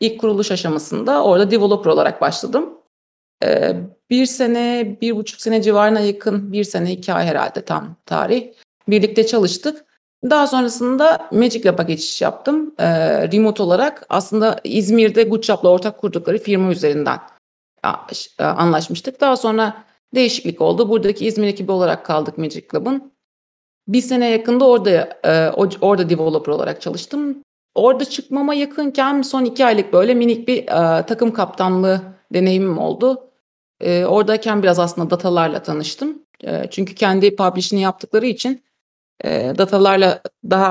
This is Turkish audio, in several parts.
ilk kuruluş aşamasında orada developer olarak başladım. Ee, bir sene, bir buçuk sene civarına yakın, bir sene iki ay herhalde tam tarih. Birlikte çalıştık. Daha sonrasında Magic Lab'a geçiş yaptım. Ee, remote olarak aslında İzmir'de Goodshop'la ortak kurdukları firma üzerinden anlaşmıştık. Daha sonra değişiklik oldu. Buradaki İzmir ekibi olarak kaldık Magic Lab'ın. Bir sene yakında orada e, orada developer olarak çalıştım. Orada çıkmama yakınken son iki aylık böyle minik bir e, takım kaptanlığı deneyimim oldu. E, oradayken biraz aslında datalarla tanıştım. E, çünkü kendi publishini yaptıkları için e, datalarla daha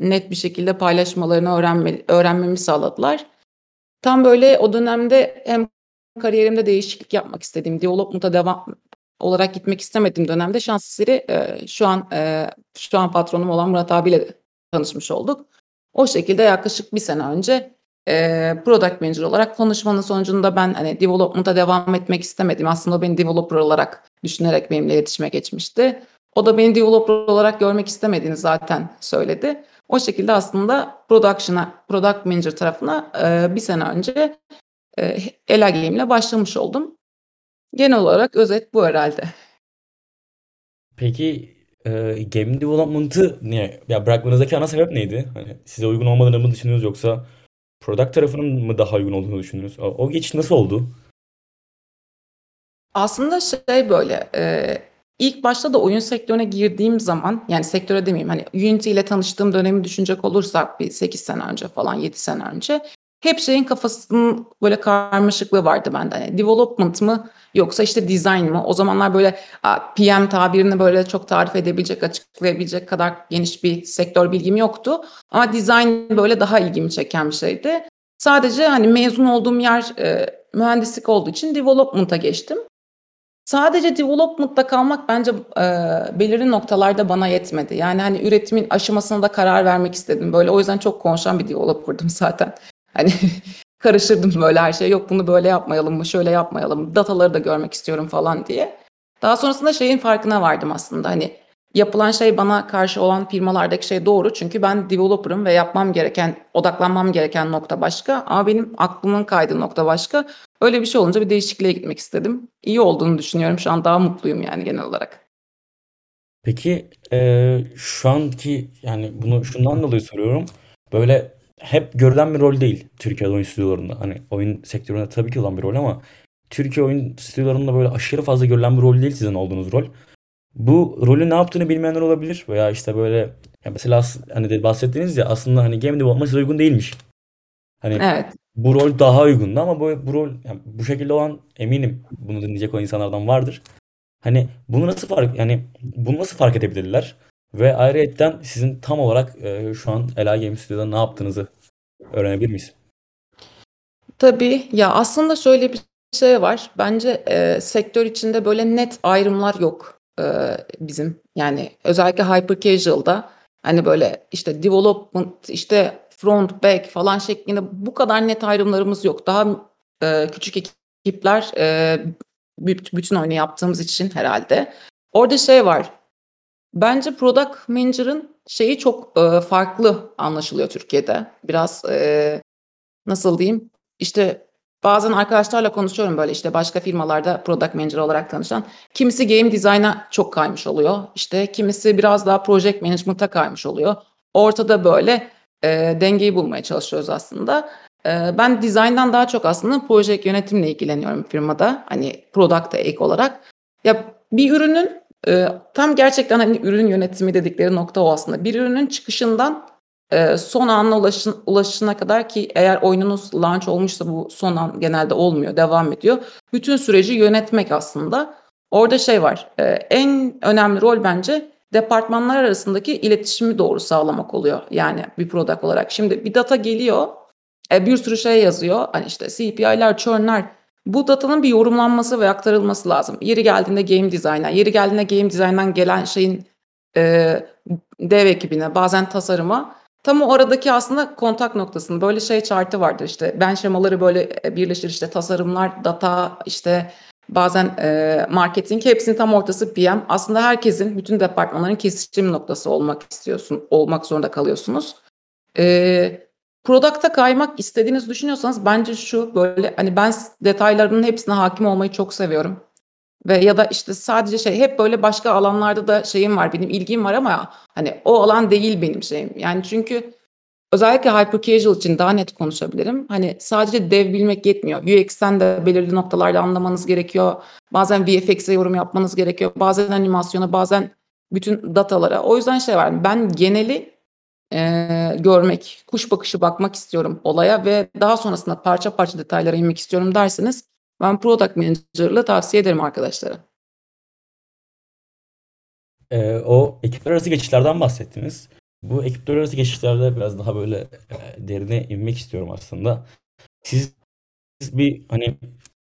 e, net bir şekilde paylaşmalarını öğrenme, öğrenmemi sağladılar. Tam böyle o dönemde hem kariyerimde değişiklik yapmak istediğim, development'a devam olarak gitmek istemediğim dönemde şans eseri e, şu an e, şu an patronum olan Murat abiyle tanışmış olduk. O şekilde yaklaşık bir sene önce e, product manager olarak konuşmanın sonucunda ben hani development'a devam etmek istemedim. Aslında beni developer olarak düşünerek benimle iletişime geçmişti. O da beni developer olarak görmek istemediğini zaten söyledi. O şekilde aslında production'a, product manager tarafına e, bir sene önce e, Ela Game'le başlamış oldum. Genel olarak özet bu herhalde. Peki e, game development'ı niye? Ya bırakmanızdaki ana sebep neydi? Hani size uygun olmadığını mı düşünüyorsunuz yoksa product tarafının mı daha uygun olduğunu düşünüyorsunuz? O, o geçiş nasıl oldu? Aslında şey böyle e, ilk başta da oyun sektörüne girdiğim zaman yani sektöre demeyeyim hani Unity ile tanıştığım dönemi düşünecek olursak bir 8 sene önce falan 7 sene önce hep şeyin kafasının böyle karmaşıklığı vardı bende. Hani development mı yoksa işte design mı? O zamanlar böyle PM tabirini böyle çok tarif edebilecek, açıklayabilecek kadar geniş bir sektör bilgim yoktu. Ama design böyle daha ilgimi çeken bir şeydi. Sadece hani mezun olduğum yer e, mühendislik olduğu için development'a geçtim. Sadece development'ta kalmak bence e, belirli noktalarda bana yetmedi. Yani hani üretimin aşamasında karar vermek istedim. Böyle o yüzden çok konuşan bir developer'dım zaten. Hani karıştırdım böyle her şey. Yok bunu böyle yapmayalım mı, şöyle yapmayalım mı, dataları da görmek istiyorum falan diye. Daha sonrasında şeyin farkına vardım aslında. Hani yapılan şey bana karşı olan firmalardaki şey doğru. Çünkü ben developer'ım ve yapmam gereken, odaklanmam gereken nokta başka. Ama benim aklımın kaydığı nokta başka. Öyle bir şey olunca bir değişikliğe gitmek istedim. İyi olduğunu düşünüyorum. Şu an daha mutluyum yani genel olarak. Peki e, şu anki yani bunu şundan dolayı soruyorum. Böyle hep görülen bir rol değil Türkiye oyun stüdyolarında. Hani oyun sektöründe tabii ki olan bir rol ama Türkiye oyun stüdyolarında böyle aşırı fazla görülen bir rol değil sizin olduğunuz rol. Bu rolü ne yaptığını bilmeyenler olabilir veya işte böyle ya mesela hani de bahsettiğiniz ya aslında hani game development size uygun değilmiş. Hani Evet. bu rol daha uygundu ama bu, bu rol yani bu şekilde olan eminim bunu dinleyecek olan insanlardan vardır. Hani bunu nasıl fark yani bunu nasıl fark edebilirler? Ve ayrıyetten sizin tam olarak e, şu an Ela Game Studio'da ne yaptığınızı öğrenebilir miyiz? Tabii. Ya aslında şöyle bir şey var. Bence e, sektör içinde böyle net ayrımlar yok e, bizim. Yani özellikle hyper casual'da hani böyle işte development, işte front, back falan şeklinde bu kadar net ayrımlarımız yok. Daha e, küçük ekipler e, bütün oyunu yaptığımız için herhalde. Orada şey var. Bence product manager'ın şeyi çok, eee, farklı anlaşılıyor Türkiye'de. Biraz, eee, nasıl diyeyim, işte, bazen arkadaşlarla konuşuyorum, böyle, işte, başka firmalarda product manager olarak tanışan. Kimisi game design'a çok kaymış oluyor. İşte, kimisi biraz daha project management'a kaymış oluyor. Ortada, böyle, eee, dengeyi bulmaya çalışıyoruz aslında. Eee, ben design'dan daha çok aslında proje yönetimle ilgileniyorum firmada, hani, product'a ek olarak. Ya, bir ürünün Eee, tam gerçekten, hani, ürün yönetimi dedikleri nokta o aslında. Bir ürünün çıkışından, eee, son anına ulaşın ulaşışına kadar ki eğer oyununuz launch olmuşsa bu son an genelde olmuyor, devam ediyor. Bütün süreci yönetmek aslında. Orada şey var, eee, en önemli rol bence departmanlar arasındaki iletişimi doğru sağlamak oluyor, yani bir product olarak. Şimdi bir data geliyor, eee, bir sürü şey yazıyor. Hani, işte, CPI'ler, churn'ler bu datanın bir yorumlanması ve aktarılması lazım. Yeri geldiğinde game design'a, yeri geldiğinde game design'dan gelen şeyin, eee, dev ekibine, bazen tasarıma. Tam o aradaki aslında kontak noktasını, böyle şey chart'ı vardır işte, ben şemaları böyle, eee, birleşir, işte tasarımlar, data, işte bazen, eee, marketing hepsinin tam ortası PM. Aslında herkesin, bütün departmanların kesişim noktası olmak istiyorsun olmak zorunda kalıyorsunuz. Eee product'a kaymak istediğinizi düşünüyorsanız bence şu, böyle, hani, ben detaylarının hepsine hâkim olmayı çok seviyorum ve ya da, işte, sadece şey, hep böyle başka alanlarda da şeyim var, benim ilgim var ama, hani, o alan değil benim şeyim. Yani, çünkü özellikle hyper casual için daha net konuşabilirim. Hani, sadece dev bilmek yetmiyor. UX'ten de belirli noktalarda anlamanız gerekiyor. Bazen VFX'e yorum yapmanız gerekiyor. Bazen animasyona, bazen bütün datalara. O yüzden şey var, ben geneli, eee, görmek, kuş bakışı bakmak istiyorum olaya ve daha sonrasında parça parça detaylara inmek istiyorum derseniz ben product manager'lığı tavsiye ederim arkadaşlara. Eee, o ekipler arası geçişlerden bahsettiniz. Bu ekipler arası geçişlerde biraz daha böyle e, derine inmek istiyorum aslında. Siz bir hani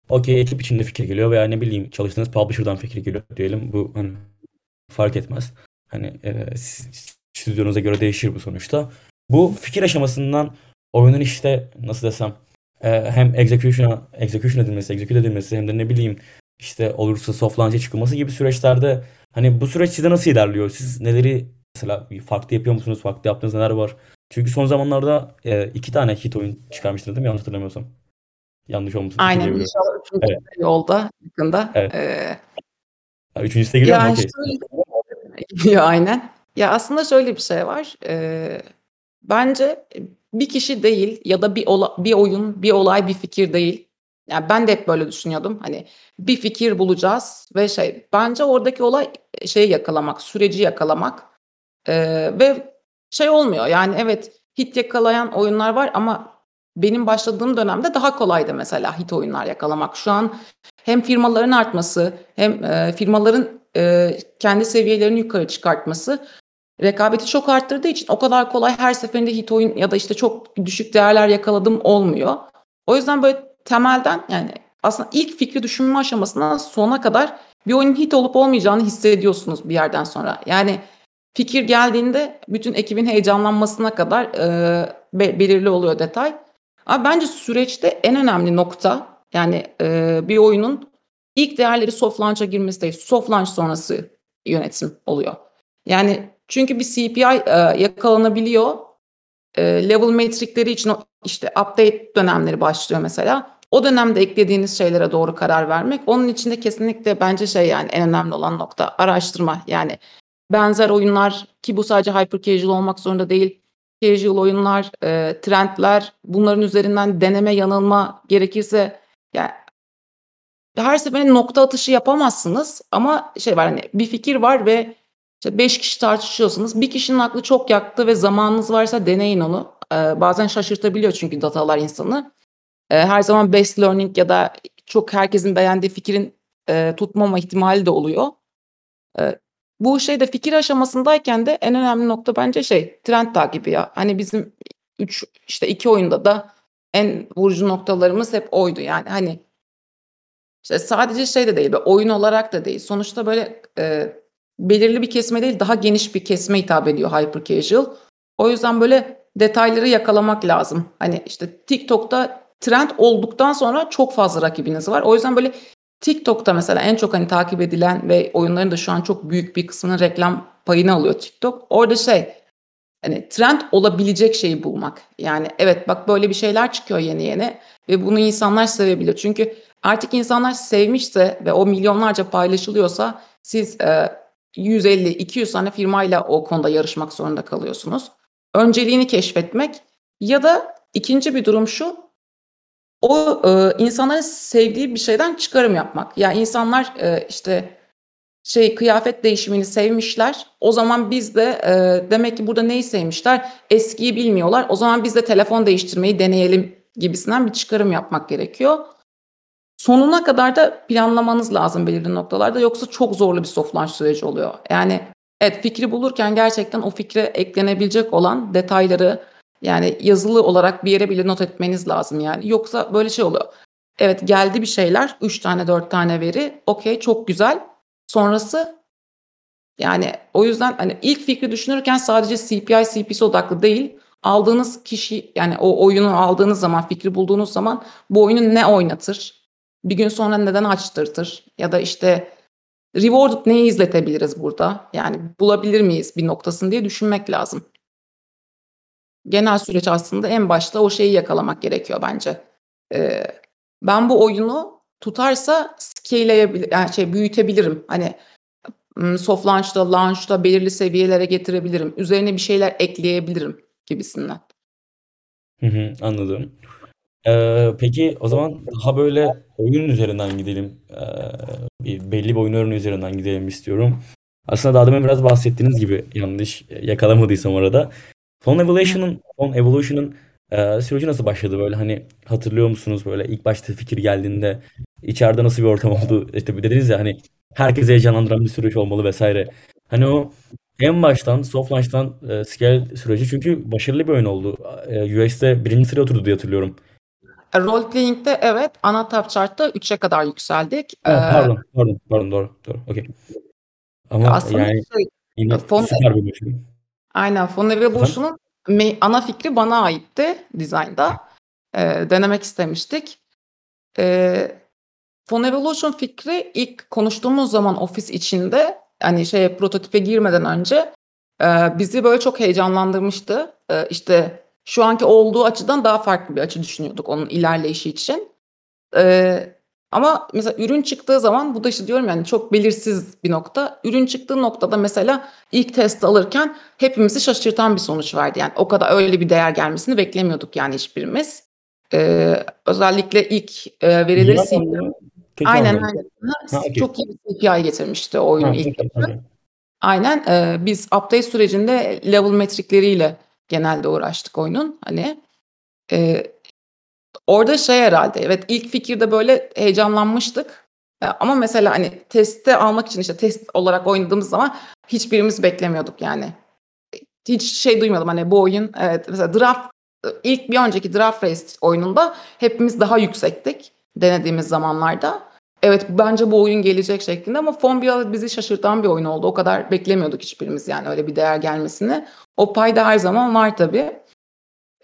okey ekip içinde fikir geliyor veya ne bileyim çalıştığınız publisher'dan fikir geliyor diyelim. Bu hani fark etmez. Hani e, stüdyonuza göre değişir bu sonuçta. Bu fikir aşamasından oyunun işte nasıl desem e, hem execution'a execution edilmesi, execute edilmesi hem de ne bileyim işte olursa soft launch'e çıkılması gibi süreçlerde hani bu süreç sizde nasıl ilerliyor? Siz neleri mesela farklı yapıyor musunuz? Farklı yaptığınız neler var? Çünkü son zamanlarda e, iki tane hit oyun çıkarmıştınız değil mi? Yanlış hatırlamıyorsam. Yanlış olmasın. Aynen. İnşallah üçüncü evet. yolda yakında. Evet. Ee, üçüncüsü de geliyor mu? Yani Okay. şöyle geliyor aynen. Ya aslında şöyle bir şey var. Ee, bence bir kişi değil ya da bir ola, bir oyun, bir olay, bir fikir değil. Yani ben de hep böyle düşünüyordum. Hani bir fikir bulacağız ve şey bence oradaki olay şeyi yakalamak, süreci yakalamak. Ee, ve şey olmuyor. Yani evet hit yakalayan oyunlar var ama benim başladığım dönemde daha kolaydı mesela hit oyunlar yakalamak. Şu an hem firmaların artması hem e, firmaların e, kendi seviyelerini yukarı çıkartması rekabeti çok arttırdığı için o kadar kolay her seferinde hit oyun ya da işte çok düşük değerler yakaladım olmuyor. O yüzden böyle temelden yani aslında ilk fikri düşünme aşamasından sona kadar bir oyunun hit olup olmayacağını hissediyorsunuz bir yerden sonra. Yani fikir geldiğinde bütün ekibin heyecanlanmasına kadar e, be, belirli oluyor detay. Ama bence süreçte en önemli nokta yani e, bir oyunun ilk değerleri soft launch'a girmesi değil, soft launch sonrası yönetim oluyor. Yani çünkü bir CPI e, yakalanabiliyor. E, level metrikleri için o işte update dönemleri başlıyor mesela. O dönemde eklediğiniz şeylere doğru karar vermek. Onun için de kesinlikle bence şey yani en önemli olan nokta araştırma. Yani benzer oyunlar ki bu sadece hyper casual olmak zorunda değil. Casual oyunlar, e, trendler bunların üzerinden deneme yanılma gerekirse yani her seferinde nokta atışı yapamazsınız ama şey var hani bir fikir var ve işte 5 kişi tartışıyorsunuz. Bir kişinin aklı çok yaktı ve zamanınız varsa deneyin onu. Ee, bazen şaşırtabiliyor çünkü datalar insanı. Ee, her zaman best learning ya da çok herkesin beğendiği fikrin e, tutmama ihtimali de oluyor. Ee, bu şeyde fikir aşamasındayken de en önemli nokta bence şey trend takibi ya. Hani bizim 3 işte iki oyunda da en vurucu noktalarımız hep oydu yani hani işte sadece şey de değil, oyun olarak da değil. Sonuçta böyle e, belirli bir kesme değil, daha geniş bir kesme hitap ediyor hyper casual. O yüzden böyle detayları yakalamak lazım. Hani işte TikTok'ta trend olduktan sonra çok fazla rakibiniz var. O yüzden böyle TikTok'ta mesela en çok hani takip edilen ve oyunların da şu an çok büyük bir kısmının reklam payını alıyor TikTok. Orada şey hani trend olabilecek şeyi bulmak. Yani evet bak böyle bir şeyler çıkıyor yeni yeni ve bunu insanlar sevebilir. Çünkü artık insanlar sevmişse ve o milyonlarca paylaşılıyorsa siz e, 150-200 tane firmayla o konuda yarışmak zorunda kalıyorsunuz. Önceliğini keşfetmek ya da ikinci bir durum şu, o e, insanların sevdiği bir şeyden çıkarım yapmak. Yani insanlar e, işte şey kıyafet değişimini sevmişler. O zaman biz de e, demek ki burada neyi sevmişler? Eskiyi bilmiyorlar. O zaman biz de telefon değiştirmeyi deneyelim gibisinden bir çıkarım yapmak gerekiyor. Sonuna kadar da planlamanız lazım belirli noktalarda yoksa çok zorlu bir soft launch süreci oluyor. Yani evet fikri bulurken gerçekten o fikre eklenebilecek olan detayları yani yazılı olarak bir yere bile not etmeniz lazım yani. Yoksa böyle şey oluyor. Evet geldi bir şeyler 3 tane 4 tane veri okey çok güzel. Sonrası yani o yüzden hani ilk fikri düşünürken sadece CPI CPC odaklı değil aldığınız kişi yani o oyunu aldığınız zaman fikri bulduğunuz zaman bu oyunu ne oynatır? Bir gün sonra neden açtırtır? Ya da işte rewarded neyi izletebiliriz burada? Yani bulabilir miyiz bir noktasını diye düşünmek lazım. genel süreç aslında en başta o şeyi yakalamak gerekiyor bence. Eee, ben bu oyunu tutarsa scale'leyebilir yani şey büyütebilirim. Hani, soft launch'ta, launch'ta belirli seviyelere getirebilirim. Üzerine bir şeyler ekleyebilirim gibisinden. Hı hı, anladım. Eee, peki o zaman daha böyle oyun üzerinden gidelim. Eee, bir belli bir oyun örneği üzerinden gidelim istiyorum. Aslında daha demin biraz bahsettiğiniz gibi yanlış yakalamadıysam orada. Phone Evolution'un Phone Evolution'un eee, süreci nasıl başladı böyle hani hatırlıyor musunuz böyle ilk başta fikir geldiğinde içeride nasıl bir ortam oldu? İşte dediniz ya hani herkesi heyecanlandıran bir süreç olmalı vesaire. Hani o en baştan soft launch'tan e, scale süreci çünkü başarılı bir oyun oldu. E, UX'te birinci sıraya oturdu diye hatırlıyorum. E, role playing'de evet ana top chart'ta 3'e kadar yükseldik. Ha, Ee, pardon, pardon, pardon doğru, doğru. Okey. Ama aslında yani şey, yine Phone, süper bir başarı. aynen? Evolution'un me- ana fikri bana aitti dizaynda. Ee, denemek istemiştik. Ee, Phone Evolution fikri ilk konuştuğumuz zaman ofis içinde hani şey prototipe girmeden önce e, bizi böyle çok heyecanlandırmıştı. E, işte şu anki olduğu açıdan daha farklı bir açı düşünüyorduk onun ilerleyişi için. E, ama mesela ürün çıktığı zaman bu da işte diyorum yani çok belirsiz bir nokta. Ürün çıktığı noktada mesela ilk test alırken hepimizi şaşırtan bir sonuç verdi. Yani o kadar öyle bir değer gelmesini beklemiyorduk yani hiçbirimiz. Ee, özellikle ilk e, verileri Güzel sildi. anlamda, kötü Aynen aynen. Ha. Çok iyi bir CPI getirmişti o oyun Ha, ilk okey. Aynen e, biz update sürecinde level metrikleriyle genelde uğraştık oyunun. Hani e, orada şey herhalde evet ilk fikirde böyle heyecanlanmıştık. E, ama mesela hani teste almak için işte test olarak oynadığımız zaman hiçbirimiz beklemiyorduk yani. Hiç şey duymadım hani bu oyun evet mesela draft ilk bir önceki draft race oyununda hepimiz daha yüksektik denediğimiz zamanlarda. Evet bence bu oyun gelecek şeklinde ama Fon biraz bizi şaşırtan bir oyun oldu. O kadar beklemiyorduk hiçbirimiz yani öyle bir değer gelmesini. O payda her zaman var tabii.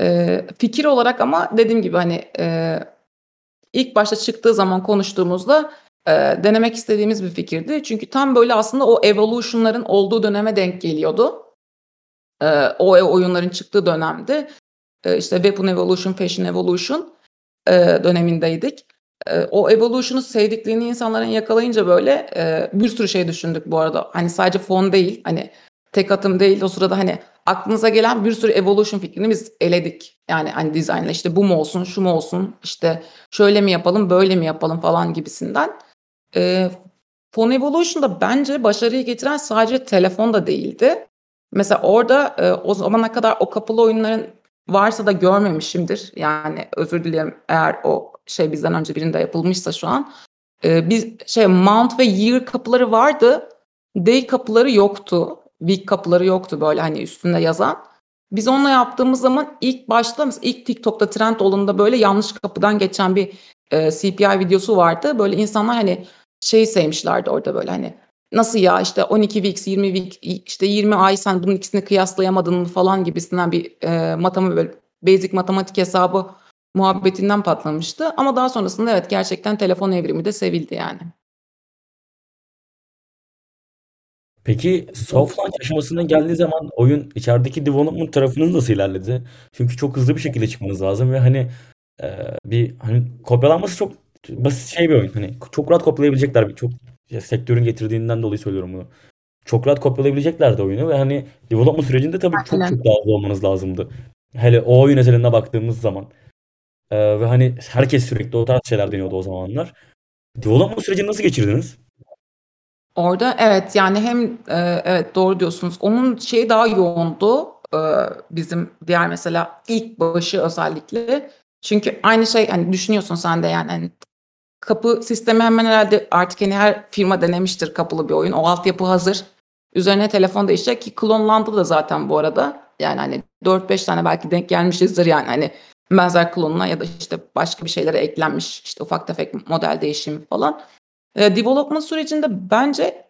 Ee, fikir olarak ama dediğim gibi hani e, ilk başta çıktığı zaman konuştuğumuzda e, denemek istediğimiz bir fikirdi. Çünkü tam böyle aslında o evolution'ların olduğu döneme denk geliyordu. E, o oyunların çıktığı dönemde e, işte Weapon Evolution, Fashion Evolution e, dönemindeydik. E, o Evolution'u sevdiklerini insanların yakalayınca böyle e, bir sürü şey düşündük bu arada. Hani sadece fon değil, hani tek atım değil. O sırada hani aklınıza gelen bir sürü Evolution fikrini biz eledik. Yani hani dizaynla işte bu mu olsun, şu mu olsun, işte şöyle mi yapalım, böyle mi yapalım falan gibisinden. E, Phone Evolution'da bence başarıyı getiren sadece telefon da değildi. Mesela orada e, o zamana kadar o kapalı oyunların varsa da görmemişimdir. Yani özür dilerim eğer o şey bizden önce birinde yapılmışsa şu an. E, biz şey mount ve year kapıları vardı. Day kapıları yoktu. Week kapıları yoktu böyle hani üstünde yazan. Biz onunla yaptığımız zaman ilk başta ilk TikTok'ta trend olduğunda böyle yanlış kapıdan geçen bir e, CPI videosu vardı. Böyle insanlar hani şey sevmişlerdi orada böyle hani nasıl ya işte 12 weeks 20 week işte 20 ay sen bunun ikisini kıyaslayamadın falan gibisinden bir e, matematik böyle basic matematik hesabı muhabbetinden patlamıştı. Ama daha sonrasında evet gerçekten telefon evrimi de sevildi yani. Peki soft launch aşamasına geldiği zaman oyun içerideki development tarafınız nasıl ilerledi? Çünkü çok hızlı bir şekilde çıkmanız lazım ve hani e, bir hani kopyalanması çok basit şey bir oyun. Hani çok rahat kopyalayabilecekler bir çok ya sektörün getirdiğinden dolayı söylüyorum bunu. Çok rahat kopyalayabileceklerdi oyunu ve hani development sürecinde tabii çok çok daha hızlı olmanız lazımdı. Hele o oyun özelinde baktığımız zaman. E, ve hani herkes sürekli o tarz şeyler deniyordu o zamanlar. Development sürecini nasıl geçirdiniz? Orada evet yani hem e, evet doğru diyorsunuz. Onun şeyi daha yoğundu. E, bizim diğer mesela ilk başı özellikle. Çünkü aynı şey hani düşünüyorsun sen de yani hani kapı sistemi hemen herhalde artık hani her firma denemiştir kapılı bir oyun. O altyapı hazır. Üzerine telefon değişecek ki klonlandı da zaten bu arada. Yani hani 4-5 tane belki denk gelmişizdir yani hani benzer klonuna ya da işte başka bir şeylere eklenmiş işte ufak tefek model değişimi falan. E, development sürecinde bence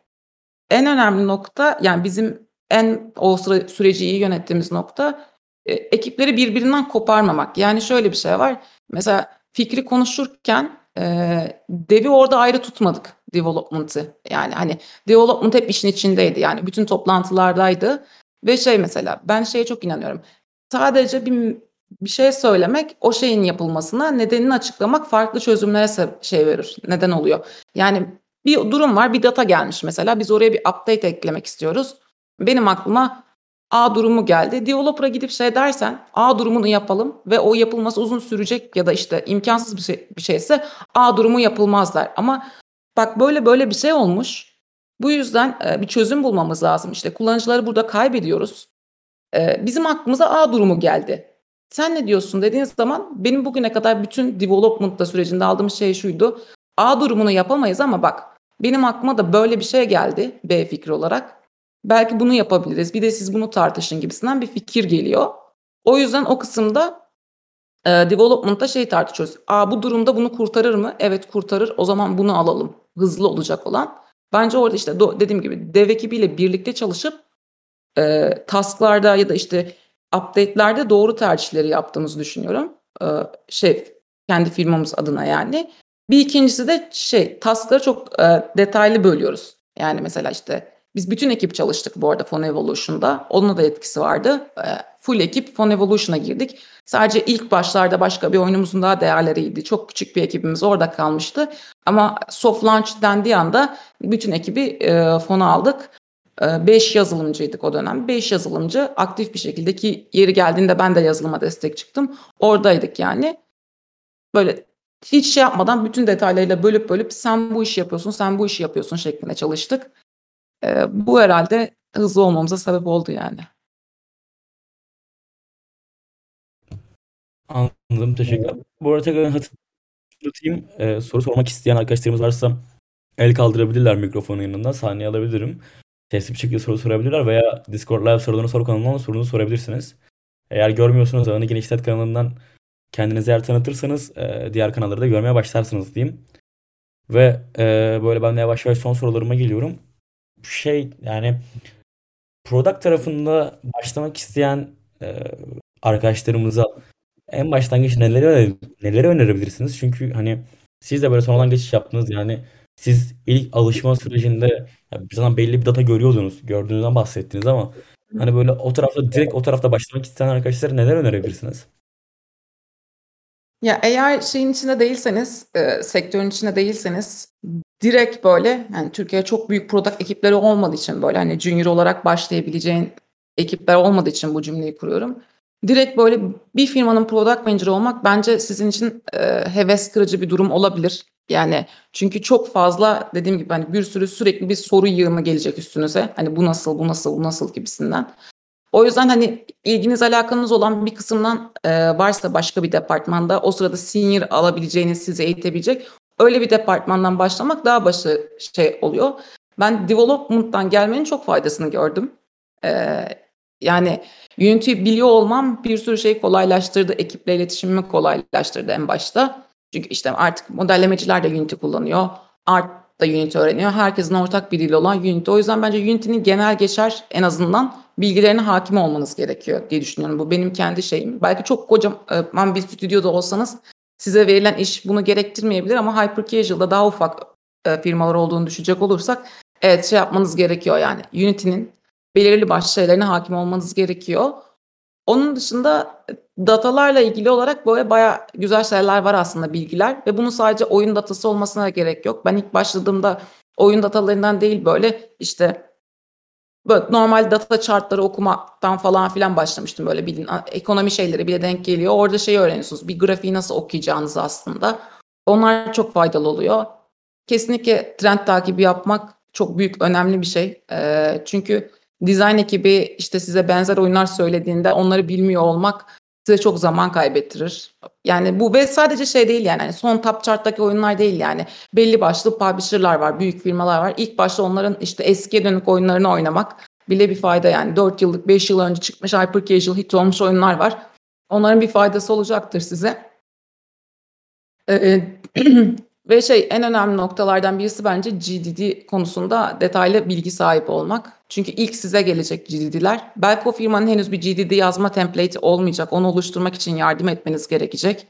en önemli nokta yani bizim en o sıra, süreci iyi yönettiğimiz nokta e, ekipleri birbirinden koparmamak. Yani şöyle bir şey var. Mesela fikri konuşurken e, devi orada ayrı tutmadık development'ı. Yani hani development hep işin içindeydi. Yani bütün toplantılardaydı. Ve şey mesela ben şeye çok inanıyorum. sadece bir bir şey söylemek, o şeyin yapılmasına, nedenini açıklamak farklı çözümlere şey verir, neden oluyor. Yani bir durum var, bir data gelmiş mesela. Biz oraya bir update eklemek istiyoruz. Benim aklıma A durumu geldi. Developer'a gidip şey dersen A durumunu yapalım ve o yapılması uzun sürecek ya da işte imkansız bir, şey, bir şeyse A durumu yapılmaz der. Ama bak böyle böyle bir şey olmuş. Bu yüzden bir çözüm bulmamız lazım. İşte kullanıcıları burada kaybediyoruz. Bizim aklımıza A durumu geldi. Sen ne diyorsun dediğiniz zaman benim bugüne kadar bütün development sürecinde aldığım şey şuydu. A durumunu yapamayız ama bak benim aklıma da böyle bir şey geldi B fikri olarak. Belki bunu yapabiliriz. Bir de siz bunu tartışın gibisinden bir fikir geliyor. O yüzden o kısımda e, development'ta şey tartışıyoruz. Aa bu durumda bunu kurtarır mı? Evet kurtarır. O zaman bunu alalım. Hızlı olacak olan. Bence orada işte dediğim gibi dev ekibiyle birlikte çalışıp e, tasklarda ya da işte update'lerde doğru tercihleri yaptığımızı düşünüyorum. E, şey kendi firmamız adına yani. Bir ikincisi de şey taskları çok e, detaylı bölüyoruz. Yani mesela işte biz bütün ekip çalıştık bu arada Fun Evolution'da. Onun da etkisi vardı. E, full ekip Fun Evolution'a girdik. Sadece ilk başlarda başka bir oyunumuzun daha değerleriydi. Çok küçük bir ekibimiz orada kalmıştı. Ama soft launch dendiği anda bütün ekibi e, fona aldık. 5 yazılımcıydık o dönem. 5 yazılımcı aktif bir şekilde ki yeri geldiğinde ben de yazılıma destek çıktım. Oradaydık yani. Böyle hiç şey yapmadan bütün detaylarıyla bölüp bölüp sen bu işi yapıyorsun, sen bu işi yapıyorsun şeklinde çalıştık. Ee, bu herhalde hızlı olmamıza sebep oldu yani. Anladım, teşekkürler. Bu arada tekrar hatırlatayım. Ee, soru sormak isteyen arkadaşlarımız varsa el kaldırabilirler mikrofonun yanında. Saniye alabilirim. Sesli bir şekilde soru sorabilirler veya Discord Live sorularını soru kanalından sorunuzu sorabilirsiniz. Eğer görmüyorsunuz Alanı Genişlet kanalından kendinizi eğer tanıtırsanız e, diğer kanalları da görmeye başlarsınız diyeyim. Ve e, böyle ben de yavaş yavaş son sorularıma geliyorum. Şey yani product tarafında başlamak isteyen e, arkadaşlarımıza en başlangıç neleri neleri önerebilirsiniz? Çünkü hani siz de böyle sonradan geçiş yaptınız yani siz ilk alışma sürecinde ya zaten belli bir data görüyordunuz. Gördüğünüzden bahsettiniz ama hani böyle o tarafta direkt o tarafta başlamak isteyen arkadaşlara neler önerebilirsiniz? Ya eğer şeyin içinde değilseniz, e, sektörün içinde değilseniz direkt böyle yani Türkiye çok büyük product ekipleri olmadığı için böyle hani junior olarak başlayabileceğin ekipler olmadığı için bu cümleyi kuruyorum. Direkt böyle bir firmanın product manager olmak bence sizin için e, heves kırıcı bir durum olabilir. Yani çünkü çok fazla dediğim gibi hani bir sürü sürekli bir soru yığını gelecek üstünüze. Hani bu nasıl, bu nasıl, bu nasıl gibisinden. O yüzden hani ilginiz alakanız olan bir kısımdan e, varsa başka bir departmanda o sırada senior alabileceğiniz sizi eğitebilecek öyle bir departmandan başlamak daha başı şey oluyor. Ben development'tan gelmenin çok faydasını gördüm. E, yani Unity'yi biliyor olmam bir sürü şey kolaylaştırdı. Ekiple iletişimimi kolaylaştırdı en başta. Çünkü işte artık modellemeciler de Unity kullanıyor. Art da Unity öğreniyor. Herkesin ortak bir dili olan Unity. O yüzden bence Unity'nin genel geçer en azından bilgilerine hakim olmanız gerekiyor diye düşünüyorum. Bu benim kendi şeyim. Belki çok kocaman bir stüdyoda olsanız size verilen iş bunu gerektirmeyebilir ama hyper casual'da daha ufak e, firmalar olduğunu düşünecek olursak evet şey yapmanız gerekiyor yani. Unity'nin belirli başlı şeylerine hakim olmanız gerekiyor. Onun dışında datalarla ilgili olarak böyle baya güzel şeyler var aslında bilgiler ve bunun sadece oyun datası olmasına gerek yok. Ben ilk başladığımda oyun datalarından değil böyle işte böyle normal data chartları okumaktan falan filan başlamıştım böyle bilin ekonomi şeyleri bile denk geliyor. Orada şey öğreniyorsunuz bir grafiği nasıl okuyacağınızı aslında. Onlar çok faydalı oluyor. Kesinlikle trend takibi yapmak çok büyük önemli bir şey. Ee, çünkü Design ekibi işte size benzer oyunlar söylediğinde onları bilmiyor olmak size çok zaman kaybettirir. Yani bu ve sadece şey değil yani hani son top chart'taki oyunlar değil yani. Belli başlı publisher'lar var, büyük firmalar var. İlk başta onların işte eskiye dönük oyunlarını oynamak bile bir fayda yani. 4 yıllık, 5 yıl önce çıkmış hyper casual hit olmuş oyunlar var. Onların bir faydası olacaktır size. Ee, Ve şey en önemli noktalardan birisi bence GDD konusunda detaylı bilgi sahibi olmak. Çünkü ilk size gelecek GDD'ler. Belki o firmanın henüz bir GDD yazma template olmayacak. Onu oluşturmak için yardım etmeniz gerekecek.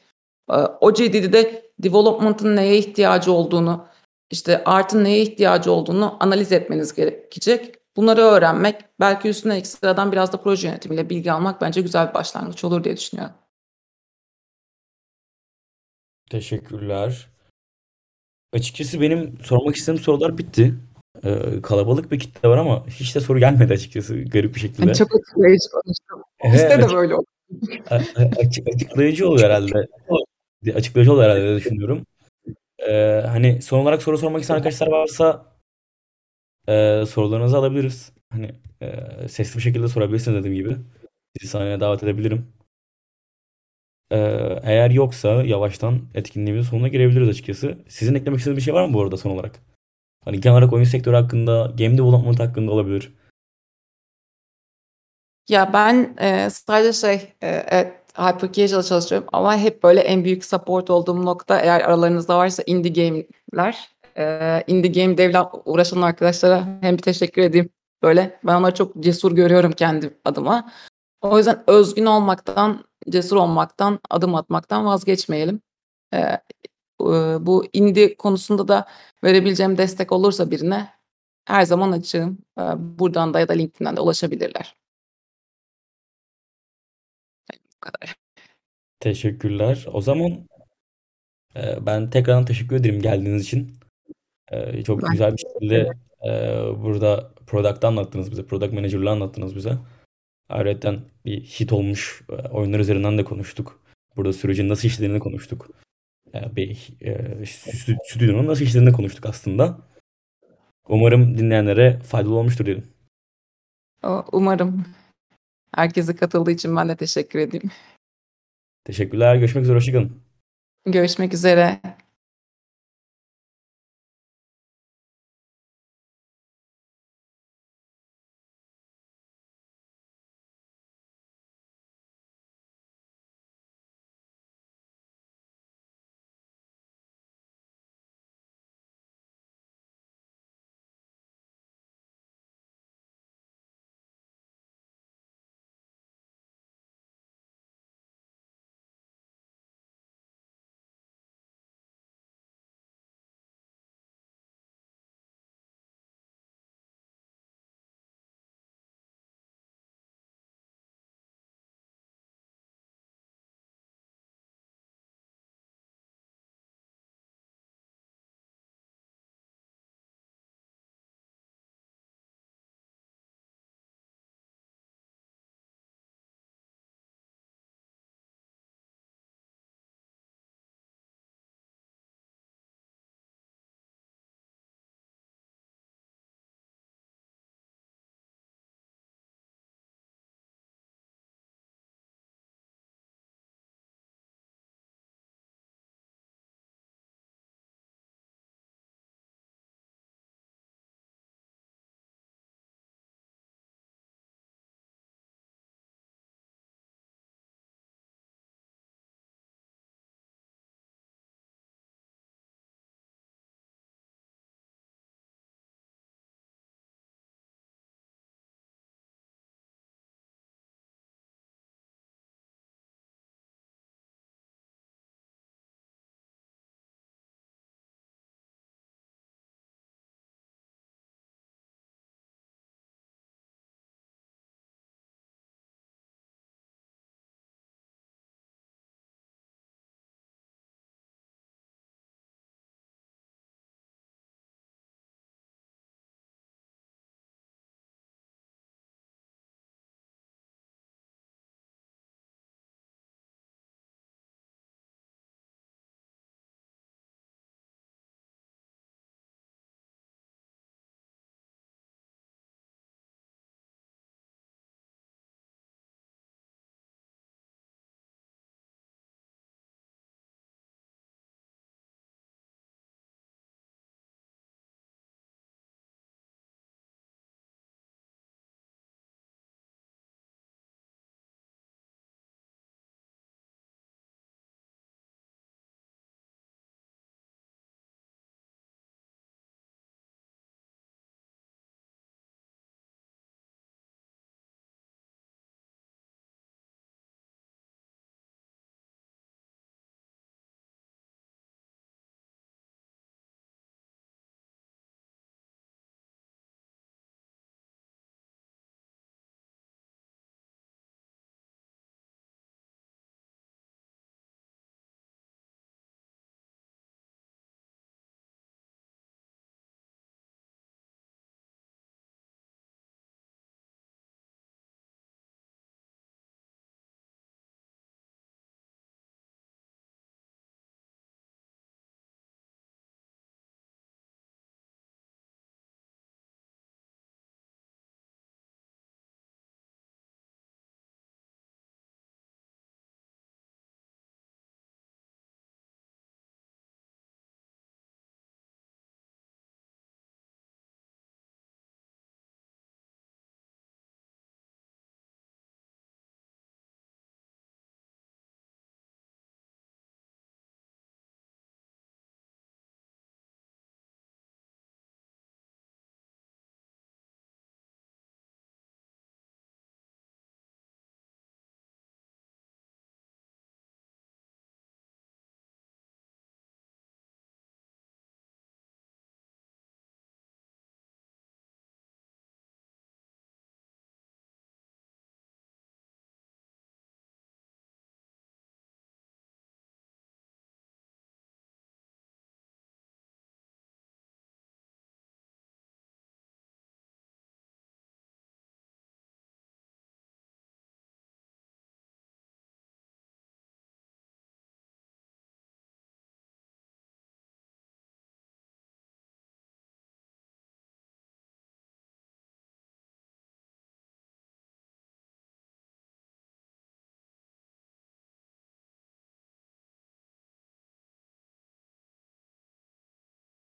Ee, o GDD'de development'ın neye ihtiyacı olduğunu, işte art'ın neye ihtiyacı olduğunu analiz etmeniz gerekecek. Bunları öğrenmek, belki üstüne ekstradan biraz da proje yönetimiyle bilgi almak bence güzel bir başlangıç olur diye düşünüyorum. Teşekkürler. Açıkçası benim sormak istediğim sorular bitti. Ee, kalabalık bir kitle var ama hiç de soru gelmedi açıkçası garip bir şekilde. Yani çok açıklayıcı konuştum. Ofiste de açık- böyle oldu. açık- açıklayıcı oluyor herhalde. Açıklayıcı oluyor herhalde düşünüyorum. Ee, hani son olarak soru sormak isteyen arkadaşlar varsa e, sorularınızı alabiliriz. Hani e, sesli bir şekilde sorabilirsiniz dediğim gibi. Sizi sahneye davet edebilirim. Ee, eğer yoksa yavaştan etkinliğimizin sonuna girebiliriz açıkçası. Sizin eklemek istediğiniz bir şey var mı bu arada son olarak? Hani genel olarak oyun sektörü hakkında, game development hakkında olabilir. Ya ben e, sadece şey, e, evet hyper çalışıyorum ama hep böyle en büyük support olduğum nokta eğer aralarınızda varsa indie game'ler. E, indie game devle uğraşan arkadaşlara hem bir teşekkür edeyim. Böyle ben onları çok cesur görüyorum kendi adıma. O yüzden özgün olmaktan, cesur olmaktan, adım atmaktan vazgeçmeyelim. E, e, bu indie konusunda da verebileceğim destek olursa birine her zaman açığım. E, buradan da ya da LinkedIn'den de ulaşabilirler. Bu kadar. Teşekkürler. O zaman e, ben tekrardan teşekkür ederim geldiğiniz için. E, çok Ben güzel bir şekilde e, burada product'ı anlattınız bize, product manager'lığı anlattınız bize. Ayrıca bir hit olmuş e, oyunlar üzerinden de konuştuk. Burada sürecin nasıl işlediğini konuştuk. E, bir e, stü- stüdyonun nasıl işlediğini konuştuk aslında. Umarım dinleyenlere faydalı olmuştur diyelim. Umarım herkese katıldığı için ben de teşekkür edeyim. Teşekkürler. Görüşmek üzere. Hoşçakalın. Görüşmek üzere.